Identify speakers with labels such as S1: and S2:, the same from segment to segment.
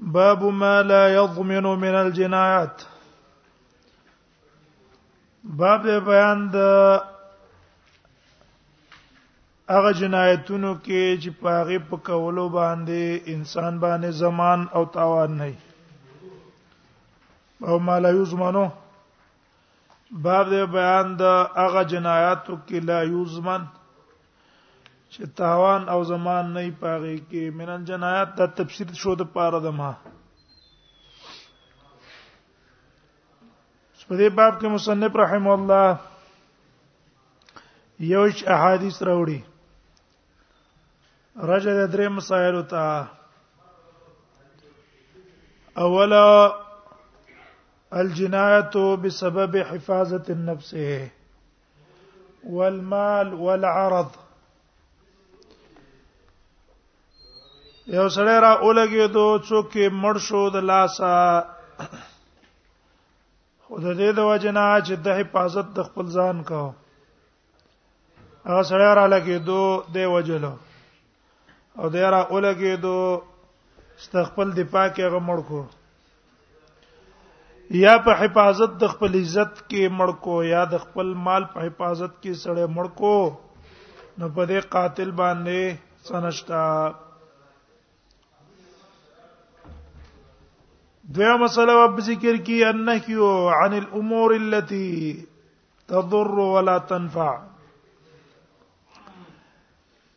S1: باب ما لا يضمن من الجنايات باب بیان د هغه جنایتونو کې چې پاغه په کولو باندې انسان باندې زمان او تاوان نه او ما لا یزمنو باب بیان د هغه جنایتو کې لا یزمن چې تاوان او زمان نه پاغي کې من الجنایات دا تفسیر شو د پاره د ما په دې باب کې مصنف رحم الله یو احادیث راوړي رجل درې مسائل ته اولا الجنایت بسبب حفاظت النفس والمال والعرض یو سړی را اولګي دو څوک مړ شو د لاسا خود دې د وجنا چې د حفاظت د خپل ځان کو هغه سړی را لګي دو د وجلو او د یاره اولګې دو استخپل دی پاکه غمړ کو یا په حفاظت د خپل عزت کې مړ کو یا د خپل مال په حفاظت کې سړی مړ کو نو په دې قاتل باندې سنشتا دویا مسله په ذکر کې انحیو عن الامور التي تضر ولا تنفع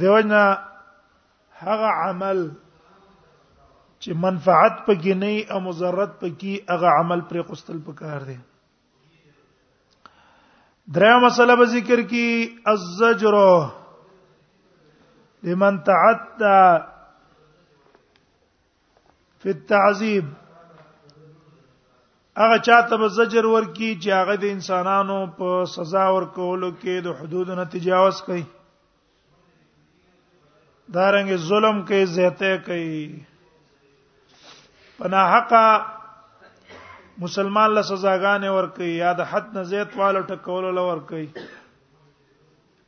S1: دیوژنا هغه عمل چې منفعت پکې نه او مضرت پکې هغه عمل پر قستل پکار دی دریا مسله به ذکر کی الزجر لمن تعدى فی التعذیب هغه چاته به زجر ورکی چې هغه د انسانانو په سزا ورکولو کې د حدود نه تجاوز کوي دارنګ ظلم کوي زهته کوي پنا حق مسلمان له سزاګانې ورکي یا د حد نه زیات والو ټکولو لور کوي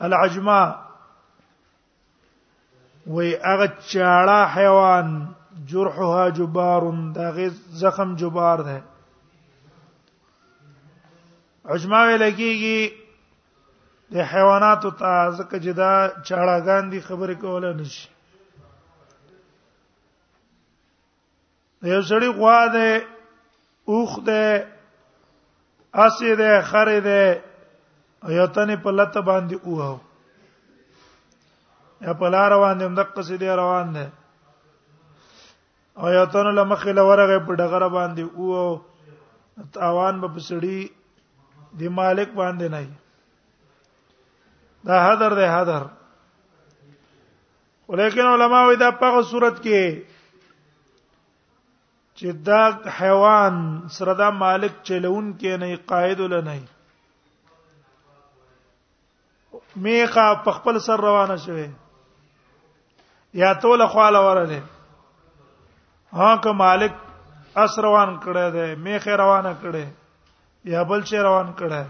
S1: العجمه وی هغه چاړه حیوان جرحها جبار دا غي زخم جبار ده عجمه ویل کیږي د حیواناتو ته ځکه چې دا چاړهګان دي خبرې کولای نشي یو سړی غوا ده اوخ ده اسی ده خره ده یو تنه په لته باندې اوه یا په لار روان دي دقه سي دي روان دي او یا تنه لمخې لورغه په ډغره باندې اوه تاوان به پسړي د مالک باندې نه دا حذر ده حذر ولیکن علما وی دا په صورت کې چې دا حیوان سره دا مالک چلون کې نه قائد ول نه میخه په خپل سر روانه شوه یا تول خواله ورله ها که مالک اس روان کړه ده میخه روانه کړه یا بل چې روان کړه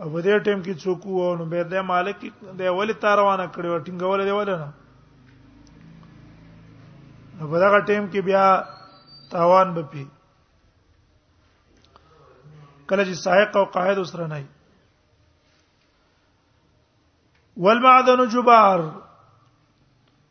S1: او په دې ټیم کې څوک وو نو به د مالک د ولې تار روانه کړې و ټینګول دی ولې نه نو په دغه ټیم کې بیا تاوان به پی کله چې سائق او قائد وسره نه والمعدن جبار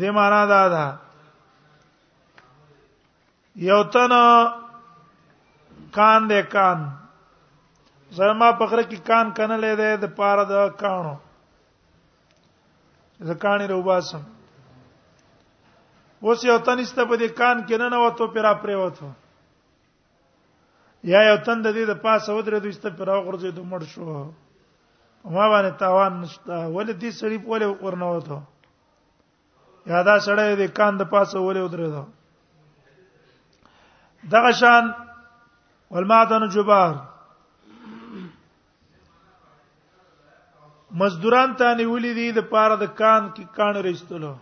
S1: دې معنا دا ده یو تن کان دې کان زما پخره کې کان کنه لې ده د پاره د کانو زکانې روباسم اوس یو تن است په دې کان کې نه نو ته پیرا پرې وته یا یو تند دې د پاسه ودرې دوی ست پر اوغرځې دوه مړ شو ما باندې تاوان نشته ولې دې سړی په ولې ورنه وته یا دا سړی دې کان د پاسه ولې ودرې دا دغه شان والمعدن جبار مزدوران ته نیولې دي د پاره د کان کې کان رښتلو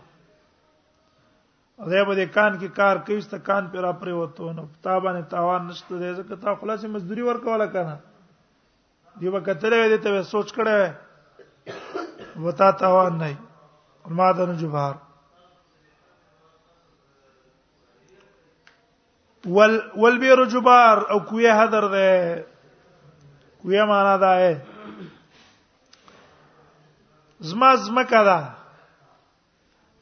S1: دا به د کان کې کار کوي ست کان پر را پرې وته نو تا باندې تاوان نشته دی ځکه تا خلاصې مزدوري ورکوله کنه دی وکتل وې ته سوچ کړه وتا تاوان نه ما د نه جبار ول والبير جبار او کوه حذر ده کوه معنا ده زما زمکه ده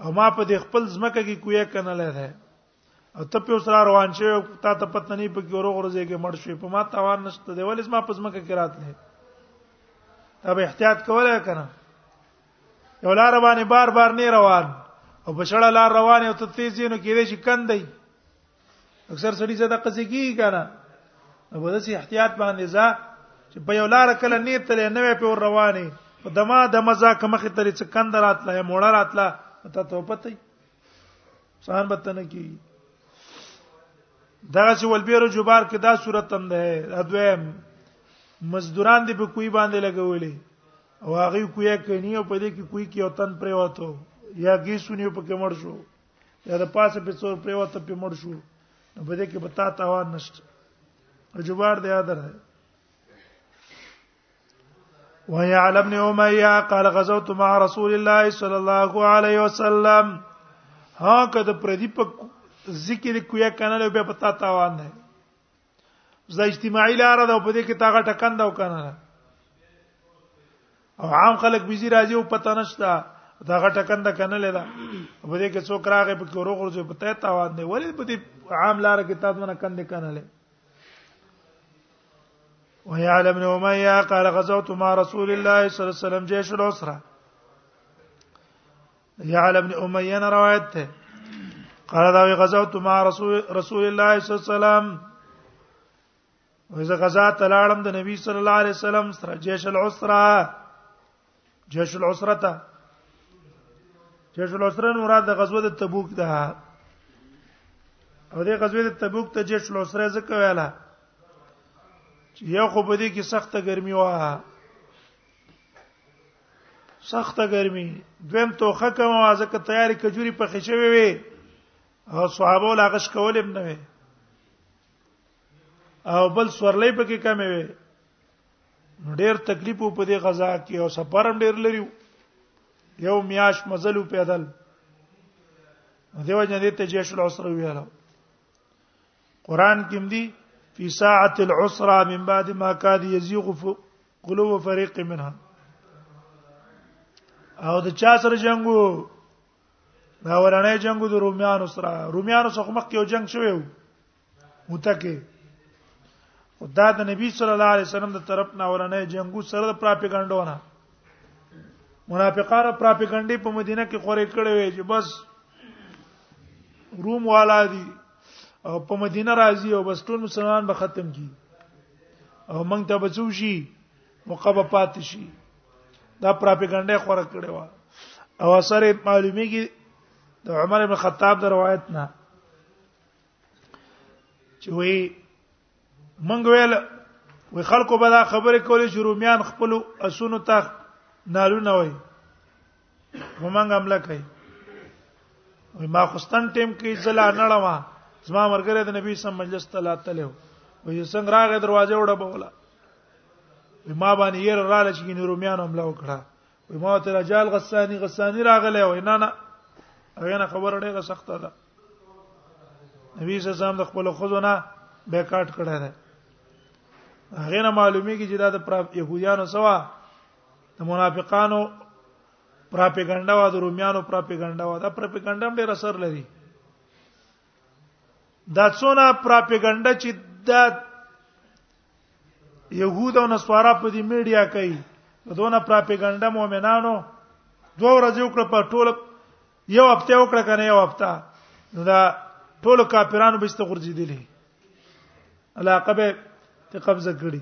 S1: او ما په دې خپل ځمکه کې کویا کنه لاره او ته په سره روان شې تا ته پته نه پکې ورو ورځې کې مړ شې په ما تاوان نشته دی ولې ما په ځمکه کې راتلې ته به احتیاط کولای کنه یو لار باندې بار بار نه روان او بشړه لار روان او ته تیزینو کې دې شي کندې اکثر سړي زه د قصې کیږي کنه نو په داسې احتیاط باندې ځه چې په یو لار کله نیت تلې نوې په رواني په دما د مزه کمخې تلې چې کند راتله یا موړه راتله ته ته پته سان بتنه کی دا چې ولبیر جبار کې دا صورت هم ده ادویم مزدوران دې په کوی باندې لګولې او هغه کوی کني او په دې کې کوی کې اوتن پرې وته یا ګیسونی په کې مړ شو یا د پاسه په څور په وته په مړ شو نو په دې کې به تا تاوان نشته جوار دی یاد راځي وهي على ابن اميه قال غزوت مع رسول الله صلى الله عليه وسلم ها کده پردی په ذکر کویا کنه له به پتا تاوان نه زه اجتماعي لار ده په دې کې تاغه ټکند او کنه او عام خلک بيزي راځي او پته نشته دا غټه کند کنه لیدا په دې کې څوک راغی په کې ورو ورو په ته تاوان دی ولې په دې عام لار کې تاسو نه کند کنه لې ويعلم ابن اميه قال غزوت مع رسول الله صلى الله عليه وسلم جيش الاسره يعلى ابن اميه نه روایت ده قال دا غزوت مع رسول رسول الله صلی الله علیه وسلم وإذا غزا تلاړم د نبی صلی الله علیه وسلم سره جيش العسره جيش العسره ته جيش العسره مراد د غزوه د تبوک ده او د غزوه د تبوک ته جيش العسره ځکه ویاله چې یو خو په دې کې سخته ګرمي وه سخته ګرمي دویم توخه کوم ځکه تیاری کجوري په خښوي وي او صحابه لا غش کولم نه وي او بل سورلې پکې کمې وي ډېر تکلیف په دې غزا کې او سفرم ډېر لري یو میاش مزلو پیدل دیو جن دې ته جیش العسر ویاله قران کې مدي فی ساعه العسره من بعد ما کاد یزیغ قلوب فريق منها او د چا سره جنگو دا ورانه جنگو د روميانو سره روميانو څخه مخکې یو جنگ شوی وو متکه او دا د نبی صلی الله علیه وسلم د طرف نه ورانه جنگو سره د پراپګانډونه منافقانو پراپګانډي په مدینه کې خورې کړې وي چې بس روم والا دي او په مدینه راځي او بس ټول مسلمان به ختم کی او موږ ته بچو شي موقع به پات شي دا پراپګاندا خوره کړې و او اثر معلومیږي د عمر بن خطاب د روایت نه چې وی منګ ویل وی خلکو به دا خبره کولې چې رومیان خپل اسونو ته نالونه وای ومنګ عمل کوي وي ما خوستان ټیم کې زلا نړم زما مرګره د نبی سم مجلس ته لاتلو وي څنګه راغې دروازه وړه بوله وي ما باندې ير رااله چې نور میان عمل وکړه وي ما ته رجال غسانی غسانی راغله وي نه نه هغه خبر ډیره سخته ده نبی صلی الله علیه وسلم د خپل خزونه بیکاټ کړه ده هغه نه معلومیږي چې دا د يهودانو سوا د منافقانو پراپګاندا او د روميانو پراپګاندا او دا پراپګاندا هم ډېر اثر لري دا څونه پراپګاندا چې دا يهود او نصارا په دې میډیا کوي دونه پراپګاندا مؤمنانو دوه ورځې وکړه په ټول یو هفته وکړه کنه یو هفته نو دا ټول کافرانو بشته غورځیدلې علاقه به ته قبضه کړی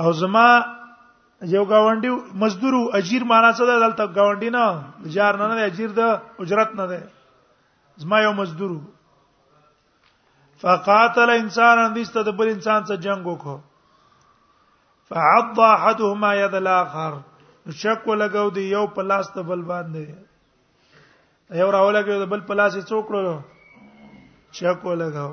S1: او زما یو گاونډي مزدور او اجیر معنا څه ده دلته گاونډي نه جار نه نه اجیر ده اجرت نه ده زما یو مزدور فقاتل انسان اندیسته د بل انسان سره جنگ وکړو فعض احدهما يد الاخر شک ولګاو دی یو په لاس ته بل باندې یو راولګاو د بل په لاس یې څوکړو شک ولګاو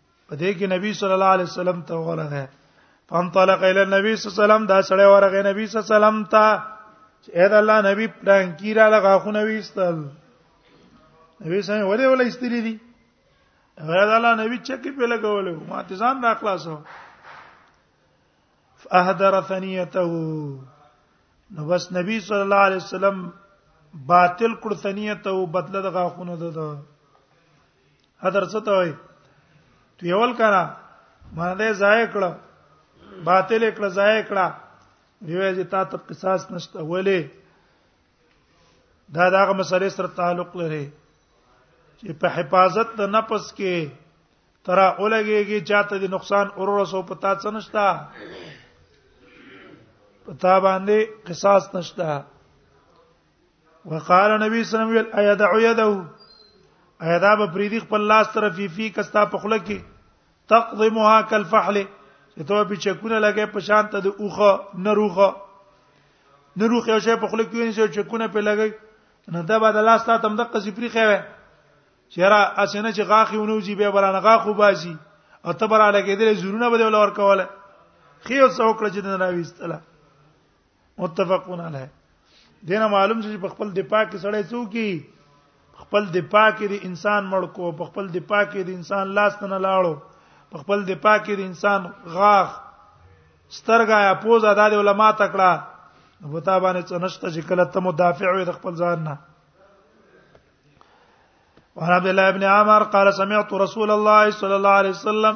S1: په دې کې نبی صلی الله علیه وسلم ته ورغه فانطلق الى النبي صلی الله علیه وسلم دا سړی ورغه نبی صلی الله علیه وسلم ته اے د الله نبی پلان کیرا لغه خو نبی استل نبی سمې ولې ولې استلې دي غیر الله نبی چکی په لګولو ما ته ځان را خلاصو فاهدر ثنیته نو بس نبی صلی الله علیه وسلم باطل کړ ثنیته او بدله د غاخونه ده هدر څه ته وای تو یول کړه باندې ضایع کړه باطل کړه ضایع کړه ویوې چې تا ته قصاص نشته ولې دا داغه مسلې سره تعلق لري چې په حفاظت د نفس کې ترا اولګيږي چاته د نقصان اور رسو پتا څه نشتا پتا باندې قصاص نشتا وقال نبی صلی الله علیه وسلم ایا دعو یده ایا دا به پریدی خپل لاس طرف فی کستا په خله کې تقضمها کالفحل چې ته په چکونه لګې په شان ته د اوخه نروخه نروخه یو شی په خله کې ونی چې چکونه په لګې نه دا به د لاس ته تم د قصې پری خوي چیرې اسنه چې غاخي ونوځي به برانه غاخو باسي او ته برا لګېدل زورونه به ولور کوله خيو څوکړه چې نه راويستله متفقون علیه دینه معلوم شي په خپل دفاع کې سړی څوکي خپل دفاع کې د انسان مړ کو په خپل دفاع کې د انسان لاس نه لاړو په خپل دفاع کې د انسان غاخ سترګا یا پوزا د علماء تکړه په تا باندې څه نشته چې کله ته مدافع وي د خپل ځان نه وعن عبد الله بن عمر قال سمعت رسول الله صلى الله عليه وسلم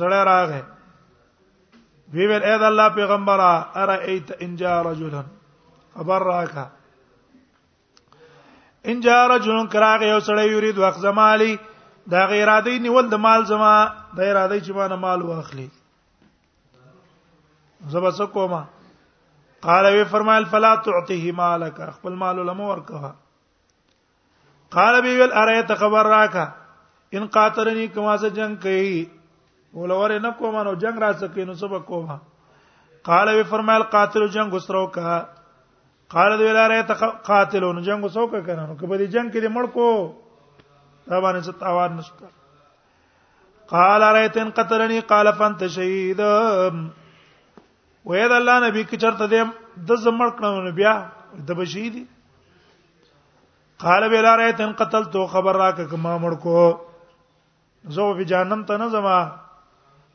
S1: زړه راغې وی ویل اې د الله پیغمبره ارایت ان جاء رجلا خبر راکا ان جاء رجلا کراغ یو سړی یرید وخت زمالی دا غیر عادی نیول د مال زما د اراده چې ما نه مال واخلي زبا سکوما قال وی فرمایل فلا تعطيه مالک خپل مال لمو ورکوه قال بي ول اريت خبر راکا ان قاترني کما سره جنگ کوي ولور نه کوم نو جنگ را سکه نو سبا کوم قال وی فرمایل قاتل جنگ وسرو کا قال دی لاره ته قاتل نو جنگ وسو کا کنه نو کبه دی جنگ کې دی مړ کو دا باندې څه تاوان نشته قال رايتن قتلني قال فانت شهيد وې دا الله نبی کې چرته دې د زمړ کړو نو بیا د بشهیدی قال بلا رایتن قتلت خبر راک کما مړ کو زو په جهنم ته نه زما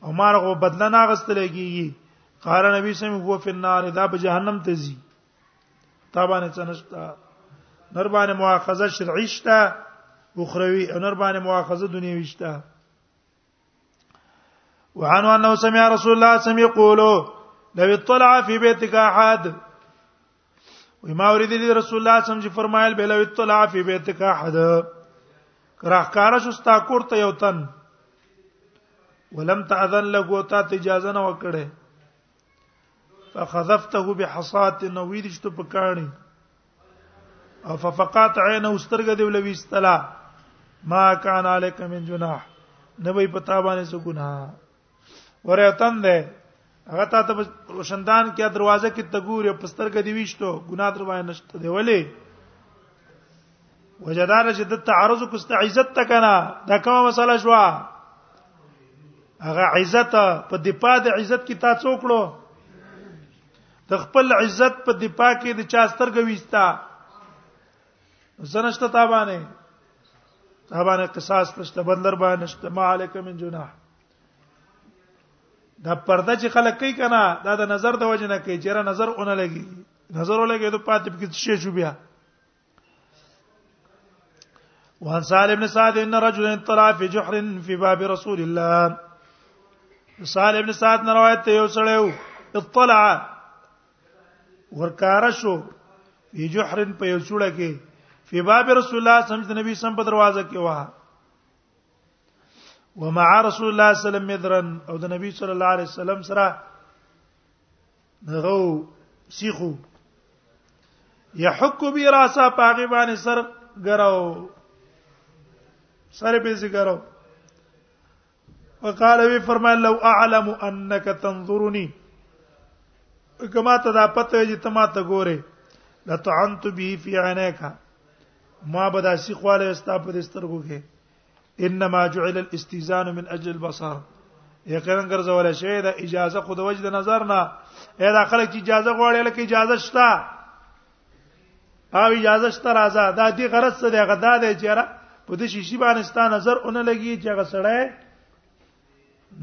S1: او مار غو بدل نه غستل کیږي قال نبی سم هو فی النار دا په جهنم ته زی تابانه څنشتا نر باندې مؤاخذه شرعی شته اخروی او نر باندې مؤاخذه دنیوی شته وعن انه سمع رسول الله سم يقول لو اطلع في بيتك احد وی ما ورید دي رسول الله صم چې فرمایل بلو اطلاع فی بیتک احد کراهکار شو ستا کور ته یو تن ولم تاذن له تا ته اجازه نه وکړي فخذفته بحصات نوید شتو پکانی او ففقات عینه استرګه دی ولوي استلا ما کان علیک من جناح نه وي پتا باندې څه ګناه ورتن ده هغه ته ته روشندان کې دروازه کې تګور په سترګې دی وشتو ګناه در باندې نشته دی ولې وجدار چې د تعرض کو است عزت ته کنه دا کومه مسله شو هغه عزت په دفاع د عزت کې تا څوکړو د خپل عزت په دفاع کې د چا سترګې وستا زنشت تابانه تابانه قصاص تشته بدلر باندې شته ما علیک من جناح دا پرده چې خلک کوي کنه دا د نظر د وجه نه کوي چې را نظر اون لګي نظر ولګي ته پاتې کې شي شو بیا وعن سالم بن سعد ان رجلا طلع في جحر في باب رسول الله سالم بن سعد روایت ته یو سړیو اطلع ورکار شو فی جحرن په یو سوړه کې فی باب رسول الله صلی الله علیه وسلم نبی سم په دروازه کې وه ومع رسول الله صلی الله علیه وسلم مدرن او د نبی صلی الله علیه وسلم سره دغه سیخو یحک بی راسا پاغي باندې سر ګراو سر به زګراو وقال وی فرمایل لو اعلم انك تنظرني کما ته دا پته چې ته ما ته ګوره لطعنت به في عينيك ما بدا سی خواله استا په سترګو کې انما جعل الاستئذان من اجل البصر یقینا ګرځول شي دا اجازه خود وجه د نظر نه اې دا خلک چې اجازه غواړي لکه اجازه شته او اجازه شته راځه دا دی غرض څه دی غدا دی چې را په دې شیشي باندې ستا نظر اون لګي چې هغه سړی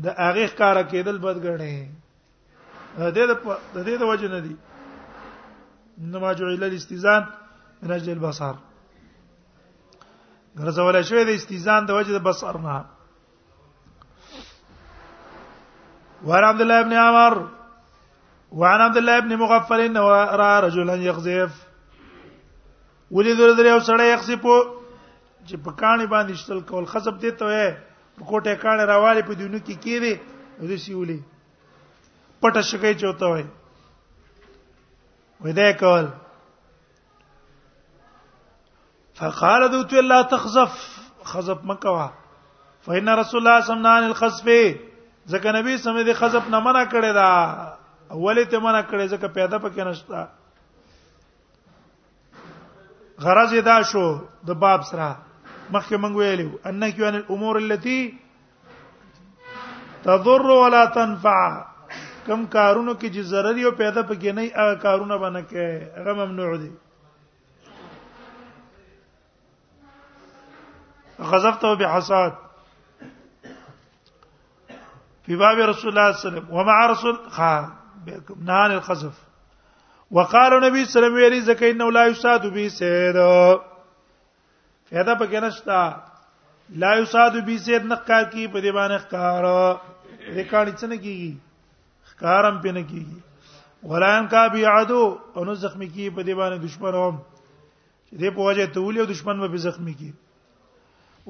S1: د هغه کار کېدل بدګړې د دې د دې د وجه نه دی انما جعل الاستیزان من اجل البصر غرض ولا شوی د استیزان د وجه د بصر نه وعن عبد الله بن عمر وعن عبد الله بن مغفل انه را رجلا يخزف ولید ورته یو سړی يخزف چې په کاني باندې شتل کول خزب دي ته په کوټه کانه راوالي په دینو کې کېږي نو دې سیولې پټه شګې چوته وای وې دا کول فقال دوت لا تخزف خزف مکوا فإن رسول الله صلى الله عليه وسلم الخزف ځکه نبی سم دې خزف نه منع کړی دا اولې ته منع کړی ځکه پیدا پکې نشتا غرض دا شو د باب سره مخکې مونږ ویلو انه کیان الامور التي تضر ولا تنفع کم کارونو کې چې ضرر یو پیدا پکې نه هغه کارونه باندې کې هغه ممنوع دي غزفته بحساد في باب رسول الله صلى الله عليه وسلم ومع رسول خا نهان القذف وقال النبي صلى الله عليه وسلم زكى انه لا يساد به سيد فایده پکې نشتا لا یصاد بی زید نقار کی په دی باندې ښکار دې کانی څنګه کیږي ښکارم پې نه کیږي ولان کا بی عدو انو زخمی کی په دی باندې دشمن هم چې دې په وجه ته ولې دشمن به زخمی کی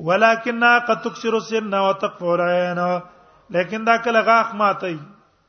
S1: ولکنها قد تكسر السن وتقفو العين لیکن دا کله غاخ ماتي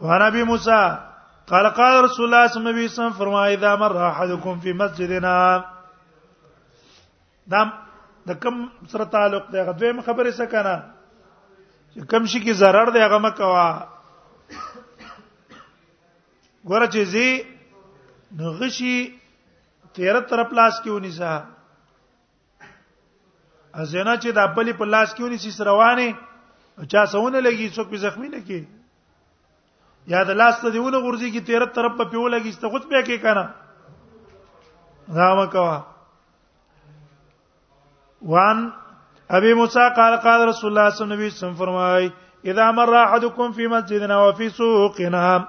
S1: وعن ابي موسى قال قال رسول الله صلى الله عليه وسلم فرما اذا مر احدكم في مسجدنا دا د کوم سره تعلق دی هغه دویم خبره څه کنه چې کوم شي کې zarar دی هغه مکوا ګوره چې زی نو غشي تیر طرف لاس کې ونیسه ازنه چې د خپل په لاس کې ونی سیس روانه چا سونه لګي څوک به زخمی نه کی یا د لاس ته دیونه غورځي کی 13 طرف په پیو لګي ست خود به کې کنه دا مکوا وان ابي موسی قال قال رسول الله صلی الله علیه وسلم فرمای اذا مر احدكم في مسجدنا وفي سوقنا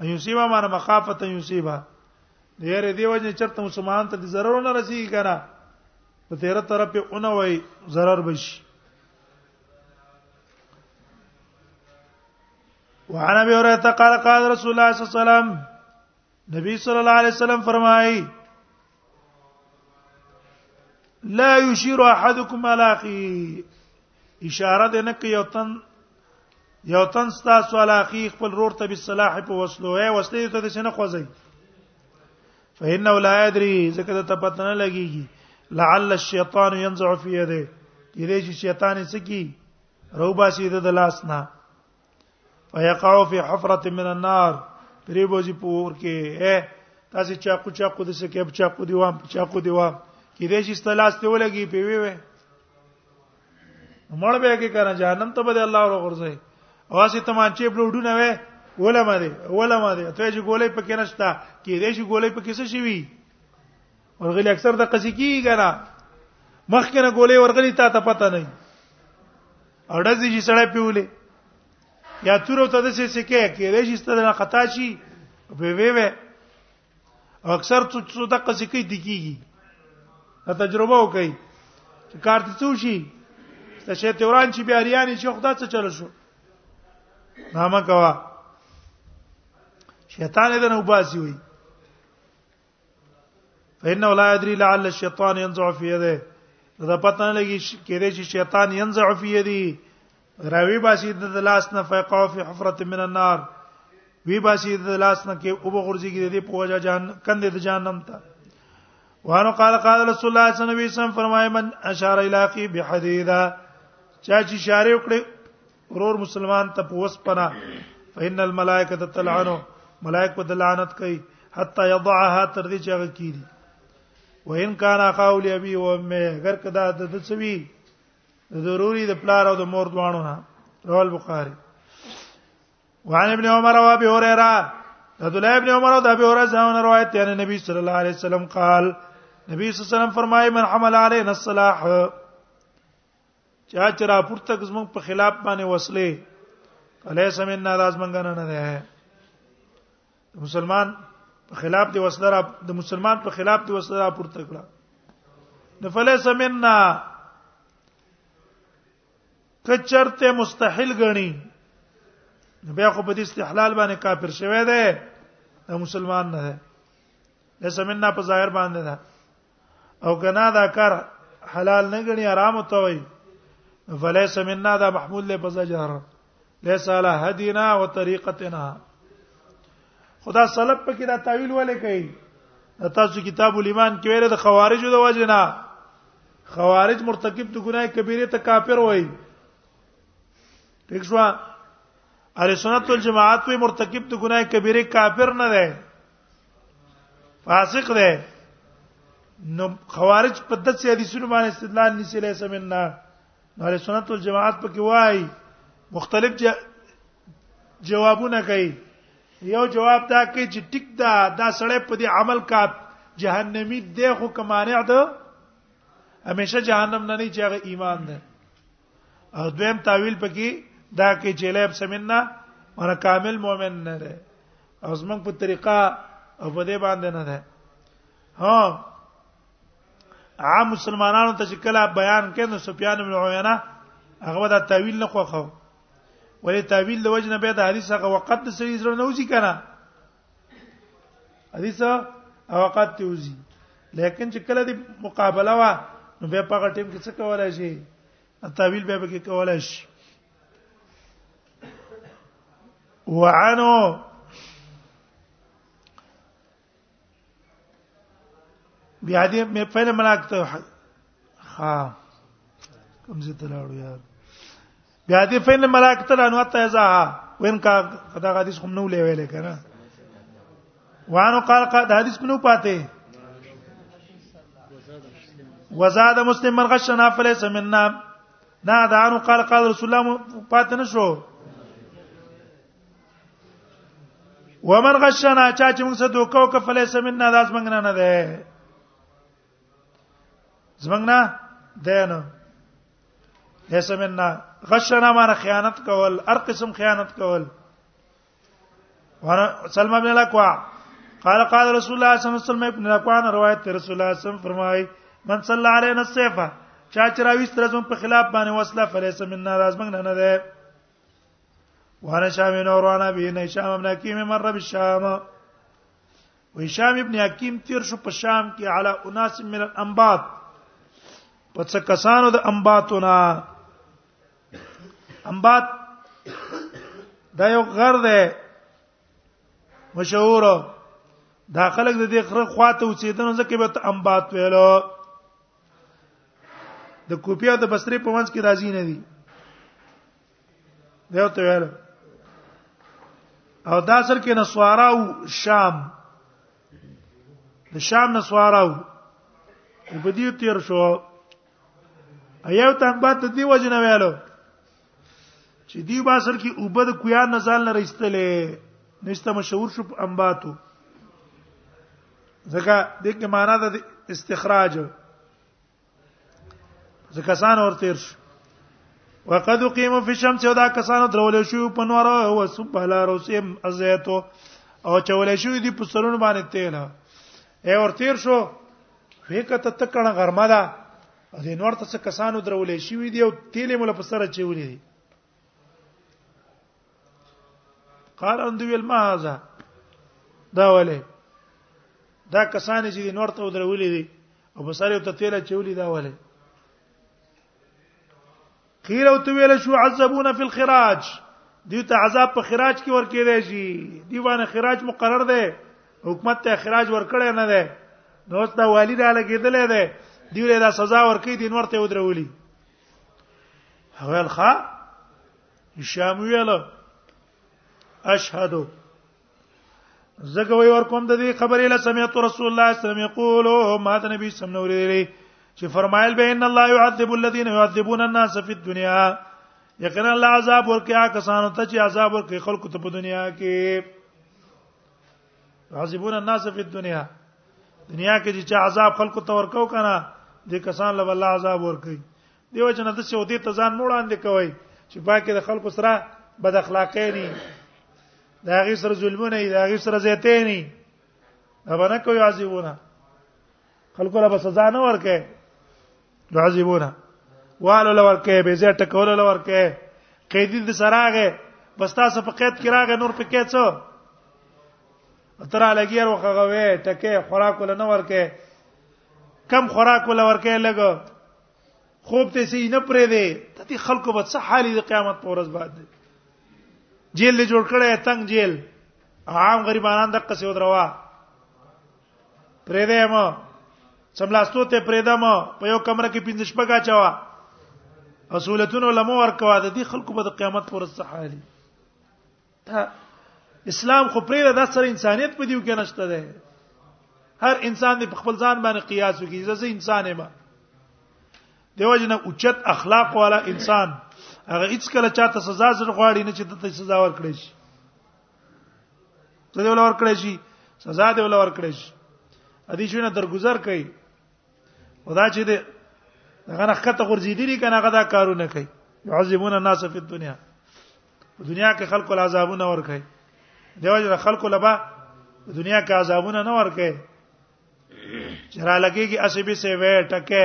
S1: یوسیبا معنی مخافت یوسیبا د یاره دی وجه چرته مسلمان ته ضرر نه رسیږي کنه په تیرا طرف په اون وای ضرر بشي وعن ابي هريره قال قال رسول الله صلى الله عليه وسلم نبی صلی الله علیه وسلم فرمایي لا يشير احدكم على اخيه اشاره ده نه کوي او تن یو تن تاسو علی اخی خپل رور ته بالصلاح په وسلو اے وسلې ته د شنه خوځي فإنه لا يدري زکه ته پته نه لګيږي لعل الشیطان ينزع في يده دې چې شیطان سکی روباسي د لاس نه فیقع فی حفرة من النار پرې بوزي پور کې اے تاسو چا کو چا کو د سکه چا کو دی وام چا کو دی وام کې دې چې ستلاس ته ولګي په وی وی مړ به کې کنه جهنم ته به الله ور غورځي اواسه تمانچې بلوډونه وې ولا ما دي ولا ما دي ته چې ګولې پکې نشتا کې دې چې ګولې پکې څه شي وی ورغلی اکثر د قصې کیږي کنه مخکې نه ګولې ورغلی تا ته پته نه اړځي چې سړی پیولې یا تورو ته د څه څه کې کې لږ است نه خطا شي به وی وی اکثر څو څو د قصې کې دیږي دا تجربه وکړي چې کار ته څو شي ته شه توران چې بیا ریانی چې خدا څه چل شو نامه کوا شیطان دې نه وباسي وي فإنه لا يدري لعل الشيطان ينزع في يده دا پته نه لګي کېدې چې شیطان ينزع في يدي راوي باسي د لاس نه فيقع في حفرة من النار وی باسي د لاس نه کې او بغورځي کې دې په وجه جان کندې د جهنم ته وانه قال قال رسول الله صلی الله علیه وسلم فرمای من اشار الی اخی بحدیدا چا چې اشاره وکړي ورور مسلمان ته په وسپنه فإن الملائکه تلعنو ملائک په لعنت کوي حتا يضعها تر دې چې هغه کیږي وان کان قول ابي و امه اگر کدا د دڅوي ضروري د پلار او د مور دوانو نه رواه البخاري وعن ابن عمر و ابي هريره عبد الله ابن عمر او ابي هريره څخه روایت دی ان نبی صلی الله علیه وسلم قال نبی صلی الله علیه وسلم فرمایي من حمل علينا الصلاح چا چې را پورته زموږ په خلاف باندې وسلې کله سمین نه لاس منګن نه ده مسلمان په خلاف دی وسله را د مسلمان په خلاف دی وسله را پورته کړه نه فله سمین نه کچرته مستحیل غني نو بیا خو په دې استحلال باندې کافر شوی دی دا مسلمان نه دی لسمنا په ظاهر باندې ده او کنا دا کار حلال نه غني حرام ته وي فليس منا دا محمول له بزجر ليس على هدينا وطريقتنا خدا سلف پکې دا تعویل ولې کوي تاسو کتاب الایمان کې ویل د خوارجو د وجنا خوارج مرتکب د ګناه کبیره ته کافر وای ٹھیک شو اهل سنت والجماعت په مرتکب د ګناه کبیره کافر نه دی فاسق دی نو خوارج په دڅې حدیثونو باندې استدلال نشي لای سمنا نو اهل سنت والجماعت په کې وای مختلف جوابونه کوي یو جواب دا کوي چې ټیک دا دا سړی په دې عمل کا جهنمی دی خو کمانع ده همیشه جهنم نه نه چې هغه ایمان ده او دویم تعویل پکې دا کې چې لیب سمنا مر کامل مؤمن نه ده او زمنګ په طریقه او په دې باندې نه ده ها عام مسلمانانو ته چې کله بیان کین نو سفیان بن عیینه هغه دا تعویل نه خوخو ولې تعویل د وجنه به د حدیث هغه وخت د سړي سره نه وځي کنه حدیث اوقات ته وزي لیکن چې کله د مقابله وا نو بیا په غټیم کې څه کولای شي تعویل به کې کولای شي وعنو بیا دې مې فعل ملاک ته ها کوم څه ته لاړو یار بیا دې فین ملائکه ته لانو ته ځه وین کا دا حدیث کوم نو لیوي لکه نه وانه قال قد حدیث منو پاتې وزاد مسلم من غشنا فليس منا نا دا انو قال قال رسول الله پاتې نشو ومن غشنا چا چې موږ څه دوکاو کفلې سمنا داس منګنه نه ده زمنګ نه دینو هیڅ مننا غشنا معنی خیانت کول هر قسم خیانت کول وانا سلمہ بن الاکوا قال قال رسول الله صلی الله علیه وسلم ابن الاکوا روایت رسول الله صلی الله علیه وسلم فرمای من صلی علیه السیفه چا چې راوي سترزم په خلاف باندې وصله فلیس مننا رازمنګ نه نه ده وانا شامل اور وانا بین شام ابن حکیم مر بالشام وهشام ابن حکیم تیر شو په شام کې علی اناس من الانبات په څه کسانو د انباتونه انبات دا یو غر ده مشهور دا خلک د دې خره خواته اوسېدنه ځکه به ته انبات ویلو د کوپیا د بصری په منځ کې راځي نه دي دا ته ویل او دا اصل کې نسوارا او شام د شام نسوارا او په دې تیر شو ایو تنگ بات د دې وجه نه ویلو چې دی با اصل کې اوبد کویا نزال نه رښتلې نشته مشهور شو په انباتو ځکه د کې معنا د استخراج ځکه سان اور تیر شو وقد قیم فی الشمس او دا کسانو درول شو په نور او صبح لا رسم ازیتو او چول شو دی په سرونو باندې تیل اے اور تیر شو فکر ته تکړه غرمه ده د نور ته کسانو درول شو دی او تیل مل په سره چولې دي قال ان دویل ما هذا دا ولې دا کسان چې نور ته درولې دي او په سره ته تیل چولې دا ولې قیل او تویل شو عذبون فی الخراج دی ته عذاب په خراج کې ورکې دی شي دی باندې خراج مقرر دی حکومت ته خراج ورکړی نه دی نو دا والی را لګیدلې دی دی له سزا ورکې دین ورته ودرولې اول خا هشام ویل اشهد زګه وی ور کوم د دې خبرې له سمعت رسول الله صلی الله علیه وسلم یقول ما د نبی صلی الله علیه وسلم چې فرمایل به ان الله يعذب الذين يعذبون الناس في الدنيا یقینا الله عذاب ورکیا کسانو ته چې عذاب ورکړي خلکو ته په دنیا کې عذبون الناس فی الدنیا دنیا کې چې عذاب خلکو ته ورکاو کنه د کسان له الله عذاب ورکي دیو جن د څه ودی ته ځان نور اند کوي چې پاکه د خلکو سره بد اخلاقی دي دا غي سره ظلمونه دي دا غي سره زیته نه دا باندې کوي عذابونه خلکو له سزا نه ورکه راځيونه والو لور کې به زه ټکول لور کې قیدی د سراغه بس تاسو په قید کې راغې نور په کې څو تر لګیر وخغه وې ټکه خوراک ول نه ورکه کم خوراک ول ورکه لګ خوب ته سي نه پرې دی ته دي خلکو به څه حالي د قیامت پر ورځ بعد دی جیل له جوړ کړه تنگ جیل عام غریبانان د قصې ودروا پرې دې ما سملاستو ته پرې دم په یو کمره کې پنځه شپږ اچوا اصولتونو لمو ورکوا د دې خلکو په قیامت پر استحالي دا اسلام خو پرې د سر انسانيت په دیو کې نشته ده هر انسان د خپل ځان باندې قیاس وکړي زه انسان یم دیو جن اوچت اخلاق والا انسان هغه هیڅ کله چاته سزا زر غواړي نه چې د سزا ورکړي شي ته دی ولور کړی شي سزا دی ولور کړی شي ادي شونه درگذر کوي خدا چې دې هغه نخته غورځېدلی کنه هغه دا کارونه کوي يعذبون الناس في الدنيا په دنیا کې خلکو له عذابونه ور کوي دیو جن خلکو لبا دنیا کې عذابونه نه ور کوي چرا لګيږي اسبي سي وې ټکه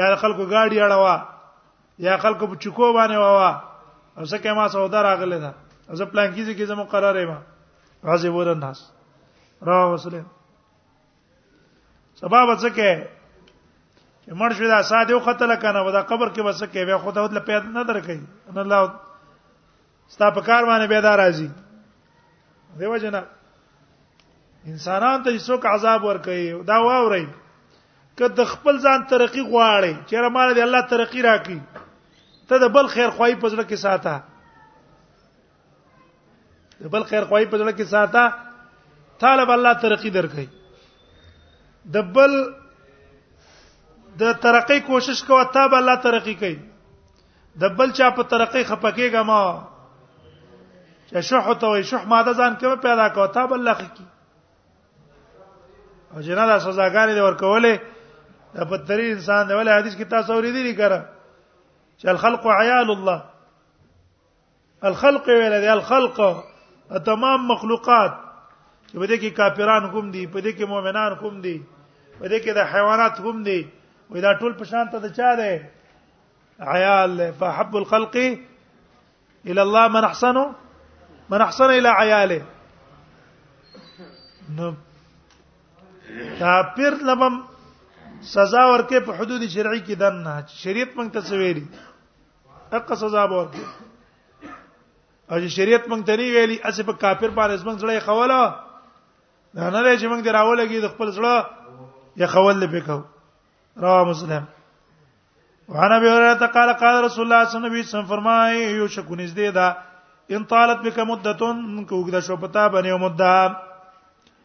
S1: یا خلکو گاډي اړوا یا خلکو په چکو باندې واوا او څه کې ما سودا راغله ده زه پلان کیږي کې زمو قرار یم راځي ور الناس را وسلم سبب څه کې چې مړ شو دا ساده او قتل کنه ودا قبر کې وسه کې بیا خدای ودل پیدا نه درکې ان الله ستا په کار باندې به دا راځي دیو جنا انسانان ته څوک عذاب ور کوي دا واوري که د خپل ځان ترقی غواړي چیرې مال دی الله ترقی راکړي ته د بل خیر خوای په ځړه کې ساته د بل خیر خوای په ځړه کې ساته طالب الله ترقی درکړي د بل د ترقی کوشش کوه ته به الله ترقی کوي د بل چا په ترقې خپکیږه ما چې شح ته وي شح ماده ځان کوي پیدا کو تا بل لخ کی او جنا د سزاګانې د ورکولې د پتری انسان دی ولې حدیث کې تاسو اورېدلی کړه چې الخلق عیال الله الخلق ویل دی الخلق تمام مخلوقات چې په دې کې کافران کوم دي په دې کې مؤمنان کوم دي په دې کې د حیوانات کوم دي وې دا ټول په شان ته د چا دی عیال فحب الخلق الى الله من احسن من احسن الى عياله نو کافر لمم سزا ورکه په حدود شرعي کې دنه شریعت مونږ ته سویلی اقا سزا ورکړي او چې شریعت مونږ ته نه ویلي اسې په کافر باندې زمونږ سره خوله دا نه دی چې مونږ دراول کې د خپل سره یا خول نه پکاو رواه مسلم وعن ابي هريره قال قال رسول الله صلى الله عليه وسلم فرمای یو شکو نږدې ده ان طالت بك مدتون کوګدا شو پتا باندې مدته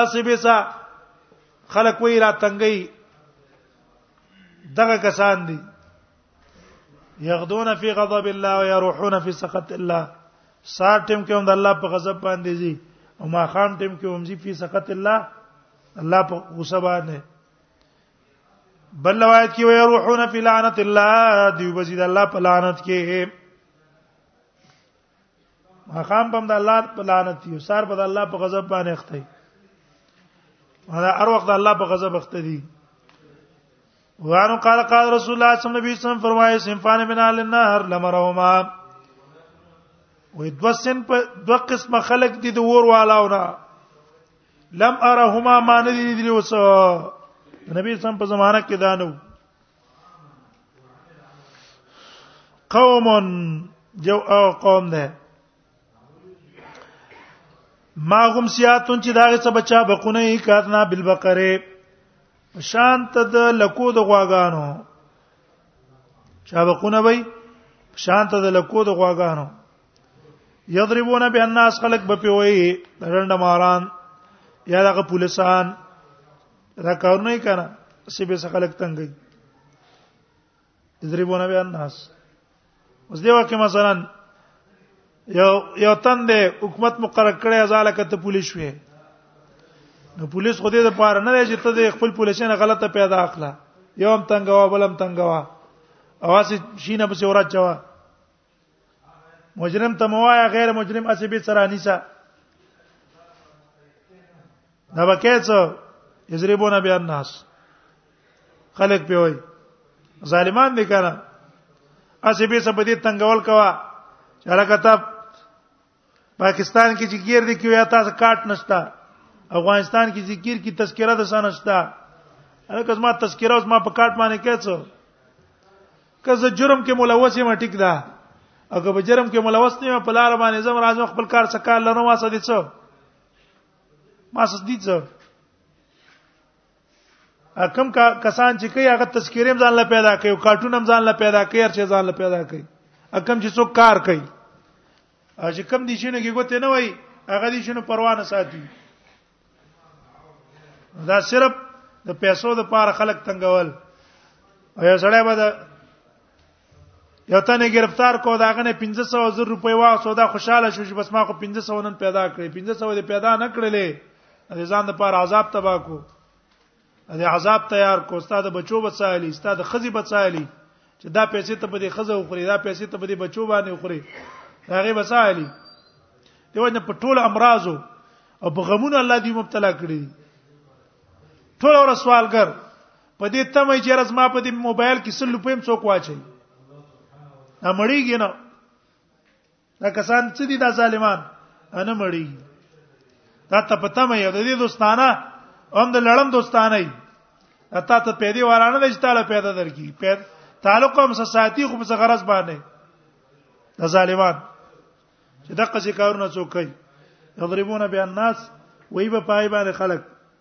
S1: اسی بیسا خلک وی را تنګي دغه کسان دي یغدون فی غضب الله و یروحون فی سخط الله سار ټیم کې هم د الله په غضب باندې زی او ما خام ټیم کې هم زی فی سخط الله الله په غصه باندې بل روایت کې وی روحون فی لعنت الله دی بزید الله په لعنت کې مقام بم د الله په لعنت یو سار په د الله په غضب باندې اخته دی دا هر وخت د الله په غضب اخته دی وانو قال قال رسول الله صلی الله علیه وسلم فرمایي سنفان من اهل النار لمرهما وې دو سن په دو قسمه خلق دي د ور والاونه لم ارهما ما ندي دي اوس نبی سم په زمانہ کې دانو قوم یو او قوم ده ما هم سیاتون چې داغه څه بچا بقونه یې کاتنا بالبقره شانت د لکو د غواګانو چا بقونه وای شانت د لکو د غواګانو یضربون به الناس خلق به پی وای رند ماران یا دغه پولیسان دا کارونه یې کنه سی به څه خلک تنګي یضربون بیا الناس اوس دی واکه مثلا یو یو تن دی حکومت مقرر کړی ازاله کته پولیس وي نو پولیس خو دې د پاره نه دی چې ته د خپل پولیسینه غلطه پیدا اخلا یو هم تنګوا بل هم تنګوا اواز شینه په سورات چوا مجرم ته موایا غیر مجرم اسی به سره انیسا دا بکیڅ یزریبون بیا الناس خلق په وای ظالمان دي کنه اسی به سبدی تنگول کوا چرکه ته پاکستان کې چې ګیر دی کې یا تاسو کارت نشتا افغانستان کې ذکر کی تذکرہ د سان نشتا هغه زما تذکرہ اوس ما په کارت باندې کېڅو کزه جرم کې ملوث یم ټیک ده اګه به جرم کې ملوث نه یم په لار باندې زم راځم خپل کار څخه لرم واسه دي څو ما سس دي څو کم کا کسان چې کوي هغه تذکریم ځان له پیدا کوي کارټون هم ځان له پیدا کوي هر څه ځان له پیدا کوي کم چې څوک کار کوي چې کم دي شنو کې ګوته نه وای هغه دي شنو پروا نه ساتي دا صرف د پیسو د پاره خلک تنگول او یو سړی به د یو تنه گرفتار کو دا غنه 1500 زر روپۍ وا سودا خوشاله شو چې بس ما خو 1500 نن پیدا کړې 1500 دې پیدا نه کړلې د ځان د پاره عذاب تبا کو د عذاب تیار کو استاد بچو بچایلی استاد خزي بچایلی چې دا پیسې ته بده خزه وخوري دا پیسې ته بده بچو باندې وخوري هغه بچایلی دیو نه په ټول امراضو او په غمونو الله دې مبتلا کړی ټول ور سوالګر په دې تمه چې راز ما په دې موبایل کې سل روپیم څوک واچي ا مړیږي نه دا کسان څه دي دا ظالمان انا مړی دا ته پته مې یو د دې دوستانه هم د لړم دوستانه ای اته ته پیدا ورانه د چتاله پیدا درکی پیدا تعلق هم ساتي خو څه غرض باندې د ظالمان چې دغه څه کارونه څوک کوي یضربون بیا الناس وای په پای باندې خلک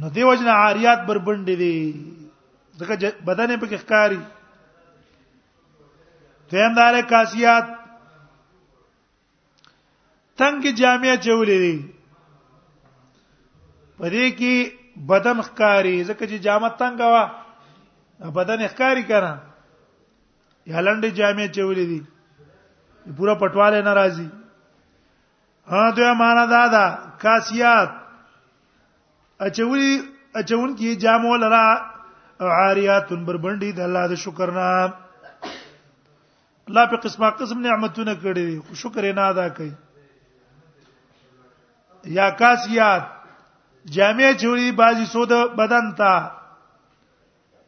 S1: نو دی وجنه عاریات بربند دي ځکه بدن په کې ښکاری دویم دار کاسیات تنگ جامع چولې دي په دې کې بدن ښکاری ځکه چې جامه تنگ وا بدن ښکاری کړه یا لنډې جامع چولې دي پورا پټواله ناراضي ها دا معنا دا ده کاسیات اچوي اچون کی جامو لرا عاریات بربندی د الله د شکر نه الله په قسمه قسم نعمتونه کړې دي خو شکر نه ادا کوي یا کاسیات جامع چوری بازی سود بدن تا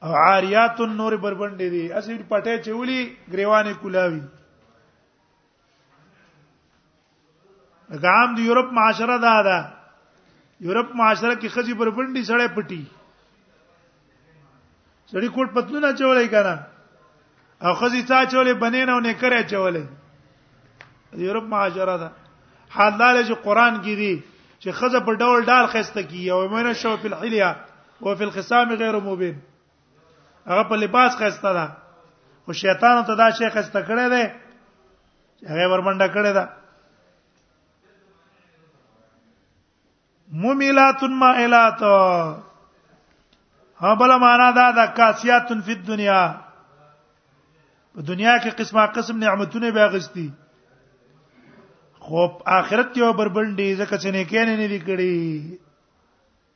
S1: او عاریات نور بربندې دي اسی پټه چولی گریوانه کولاوي لکه عام د یورپ معاشره دا ده یورپ معاشره کې خزي پر پنډي سړی پټي سړی کوټ پتلونه چولای کنه او خزي تا چولې بنې نه نه کرے چولې یورپ معاشره ده حال دا چې قران کې دي چې خزه په ډول ډال خسته کی او مینه شو په الحلیه او په الخصام غیر مبین هغه په لباس خسته ده او شیطان ته دا شیخ خسته کړی دی هغه ورمنډه کړی ده ممیلات مائلات ها بل معنا دا د کاسیات فی الدنیا په دنیا کې قسمه قسم نعمتونه به غستی خو آخرت یو بربندې ځکه چې نه کینې نه لیکړي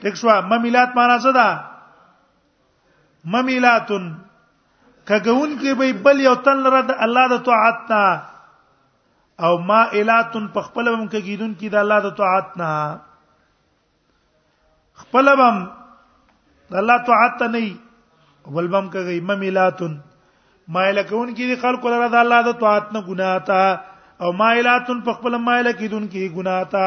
S1: ټیک شو ممیلات معنا څه ده ممیلاتن کګون کې به بل یو تن لره د الله د طاعت نه او ما الاتن په خپل بم کې کیدون کې د الله د طاعت نه خپل بم د الله طاعت نه بل بم کوي ممیلاتن مایل کون کې دي خلق لره د الله د طاعت نه ګناه تا او مایلاتن په خپل مایل کې دن کې ګناه تا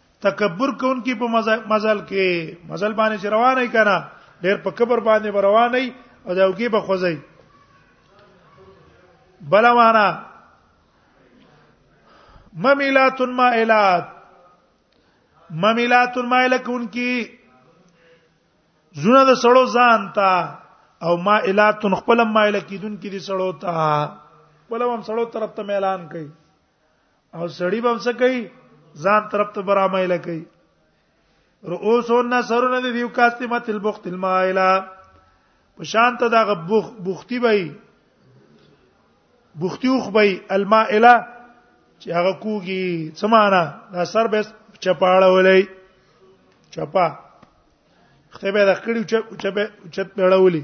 S1: تکبر کوونکی په مزل کې مزل باندې چې روان نه کنا ډېر په کبر باندې روان نه او دا وګي به خوځي بل معنا ممیلات مائلات ممیلات مائل کوونکی زونه د سړو ځان تا او مائلات خپل مائل کیدون کې دي سړو تا بل هم سړو طرف ته اعلان کوي او سړی به څه کوي ځان طرف ته برامه لکې رؤوس الناس سرونه د دیو کاسته مت البخت المائلا په شان ته دغه بوخ بوختی بای بوختی وخ بای المائلا چې هغه کوږي سمانا دا سر به چپاړه ولې چپا خته به د کړي چې چې به چت پیړولې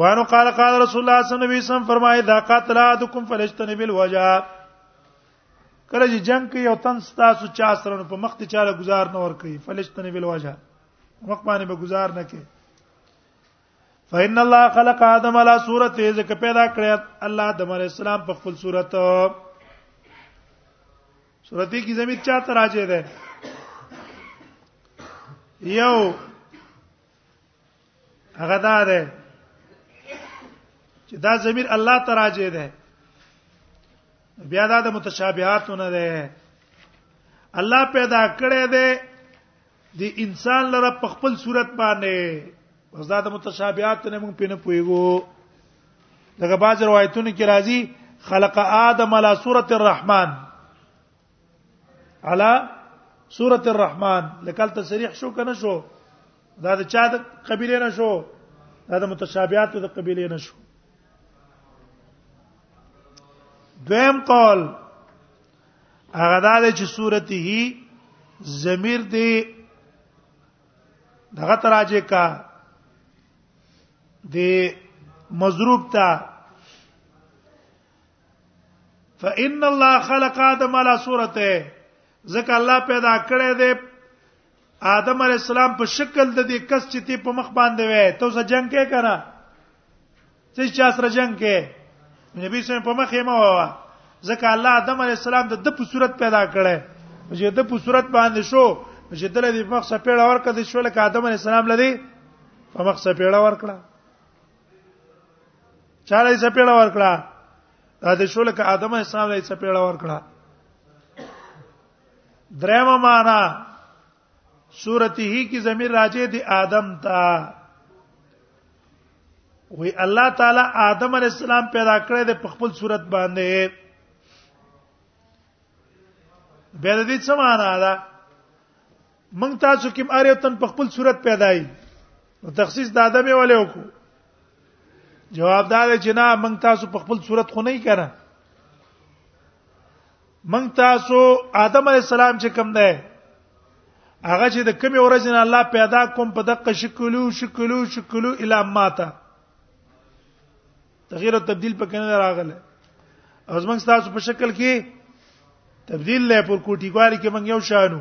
S1: وانو قال قال رسول الله صلی الله علیه وسلم فرمایي دا قاتل ادکم فلشتنی بالوجا کله چې جنگ کوي او تن تاسو چا سره په مخ ته چاله گزار نه ور کوي فلشتنی بالوجا مخ باندې به گزار نه کوي فإن الله خلق آدم على صورته ځکه پیدا کړی الله آدم علی السلام په خپل صورت صورتي کی زمير چا تراجه ده یو هغه دا ده چې دا ضمیر الله تراجه ده بیا دا د متشابهاتونه ده الله پیدا کړی دی د انسان لپاره په خپل صورت باندې اوس دا د متشابهات نه موږ پینې پویګو دغه باز روایتونه کې راځي خلق آدم علی صورت الرحمن علا سوره الرحمن لکل تصریح شو کنه شو دا د چا د قبيله نه شو دا د متشابهات د قبيله نه شو دویم قول هغه دا دی چې سورته هی ضمیر دی دغه تراجه کا د مضروب ته فإن الله خلق آدم على صورته ځکه الله پیدا کړی دی آدم علی السلام په شکل د دې کس چې تی په مخ باندې وې ته څه جنگ کې کړه څه چا سره جنگ کې نبی سم په مخ یې ما ووا ځکه الله آدم علی السلام د د په صورت پیدا کړی چې د په صورت باندې شو چې دل دې په مخ سپېړه ورکړه د شو لکه آدم علی السلام لدی په مخ سپېړه ورکړه چاله یې سپېړه ورکړه دا د شول ک ادم حساب لې سپېړه ورکړه درېم معنا سورته هی کی زمير راځي د ادم ته وی الله تعالی آدم علی السلام پیدا کړی د خپل صورت باندې به د دې څه معنا ده من تاسو کوم اړ تن په خپل صورت پیدای نو تخصیص د ادم ولې وکړو جواب دا دی چې نه من تاسو په خپل صورت خو نه کړه من تاسو ادم علی السلام چې کوم دی هغه چې د کمی ورځې نه الله پیدا کوم په دقه شکلو شکلو شکلو اله ماته تغییر او تبديل پکې نه راغله اوس موږ تاسو په شکل کې تبديل لې پر کوټي کوالي کې موږ یو شانو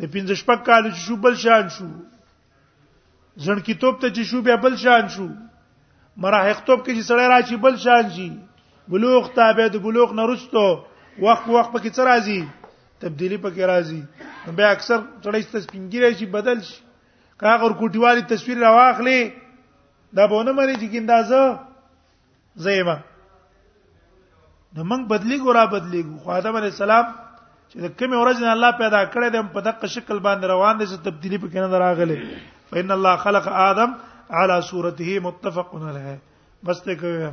S1: د پنځه شپږ کال چې شو بل شان شو ځن کتاب ته چې شو بیا بل شان شو مراهق توپ کې چې سړی راشي بل شان شي بلوغ تابع د بلوغ نه رسټو وخت وخت پکې څه راځي تبدیلی پکې راځي بیا اکثر سړی ستاسو پنګیری شي بدل شي کاغور کوټیوالي تصویر راواخلي دا به نه مری چې ګندازه زېما نو موږ بدلی ګورا بدلی خو آدم علی السلام چې د کوم ورځ نه الله پیدا کړی د په دغه شکل باندې روان دي چې تبدیلی پکې نه راغله فإن الله خلق آدم على صورته متفق علیه بس ته کوي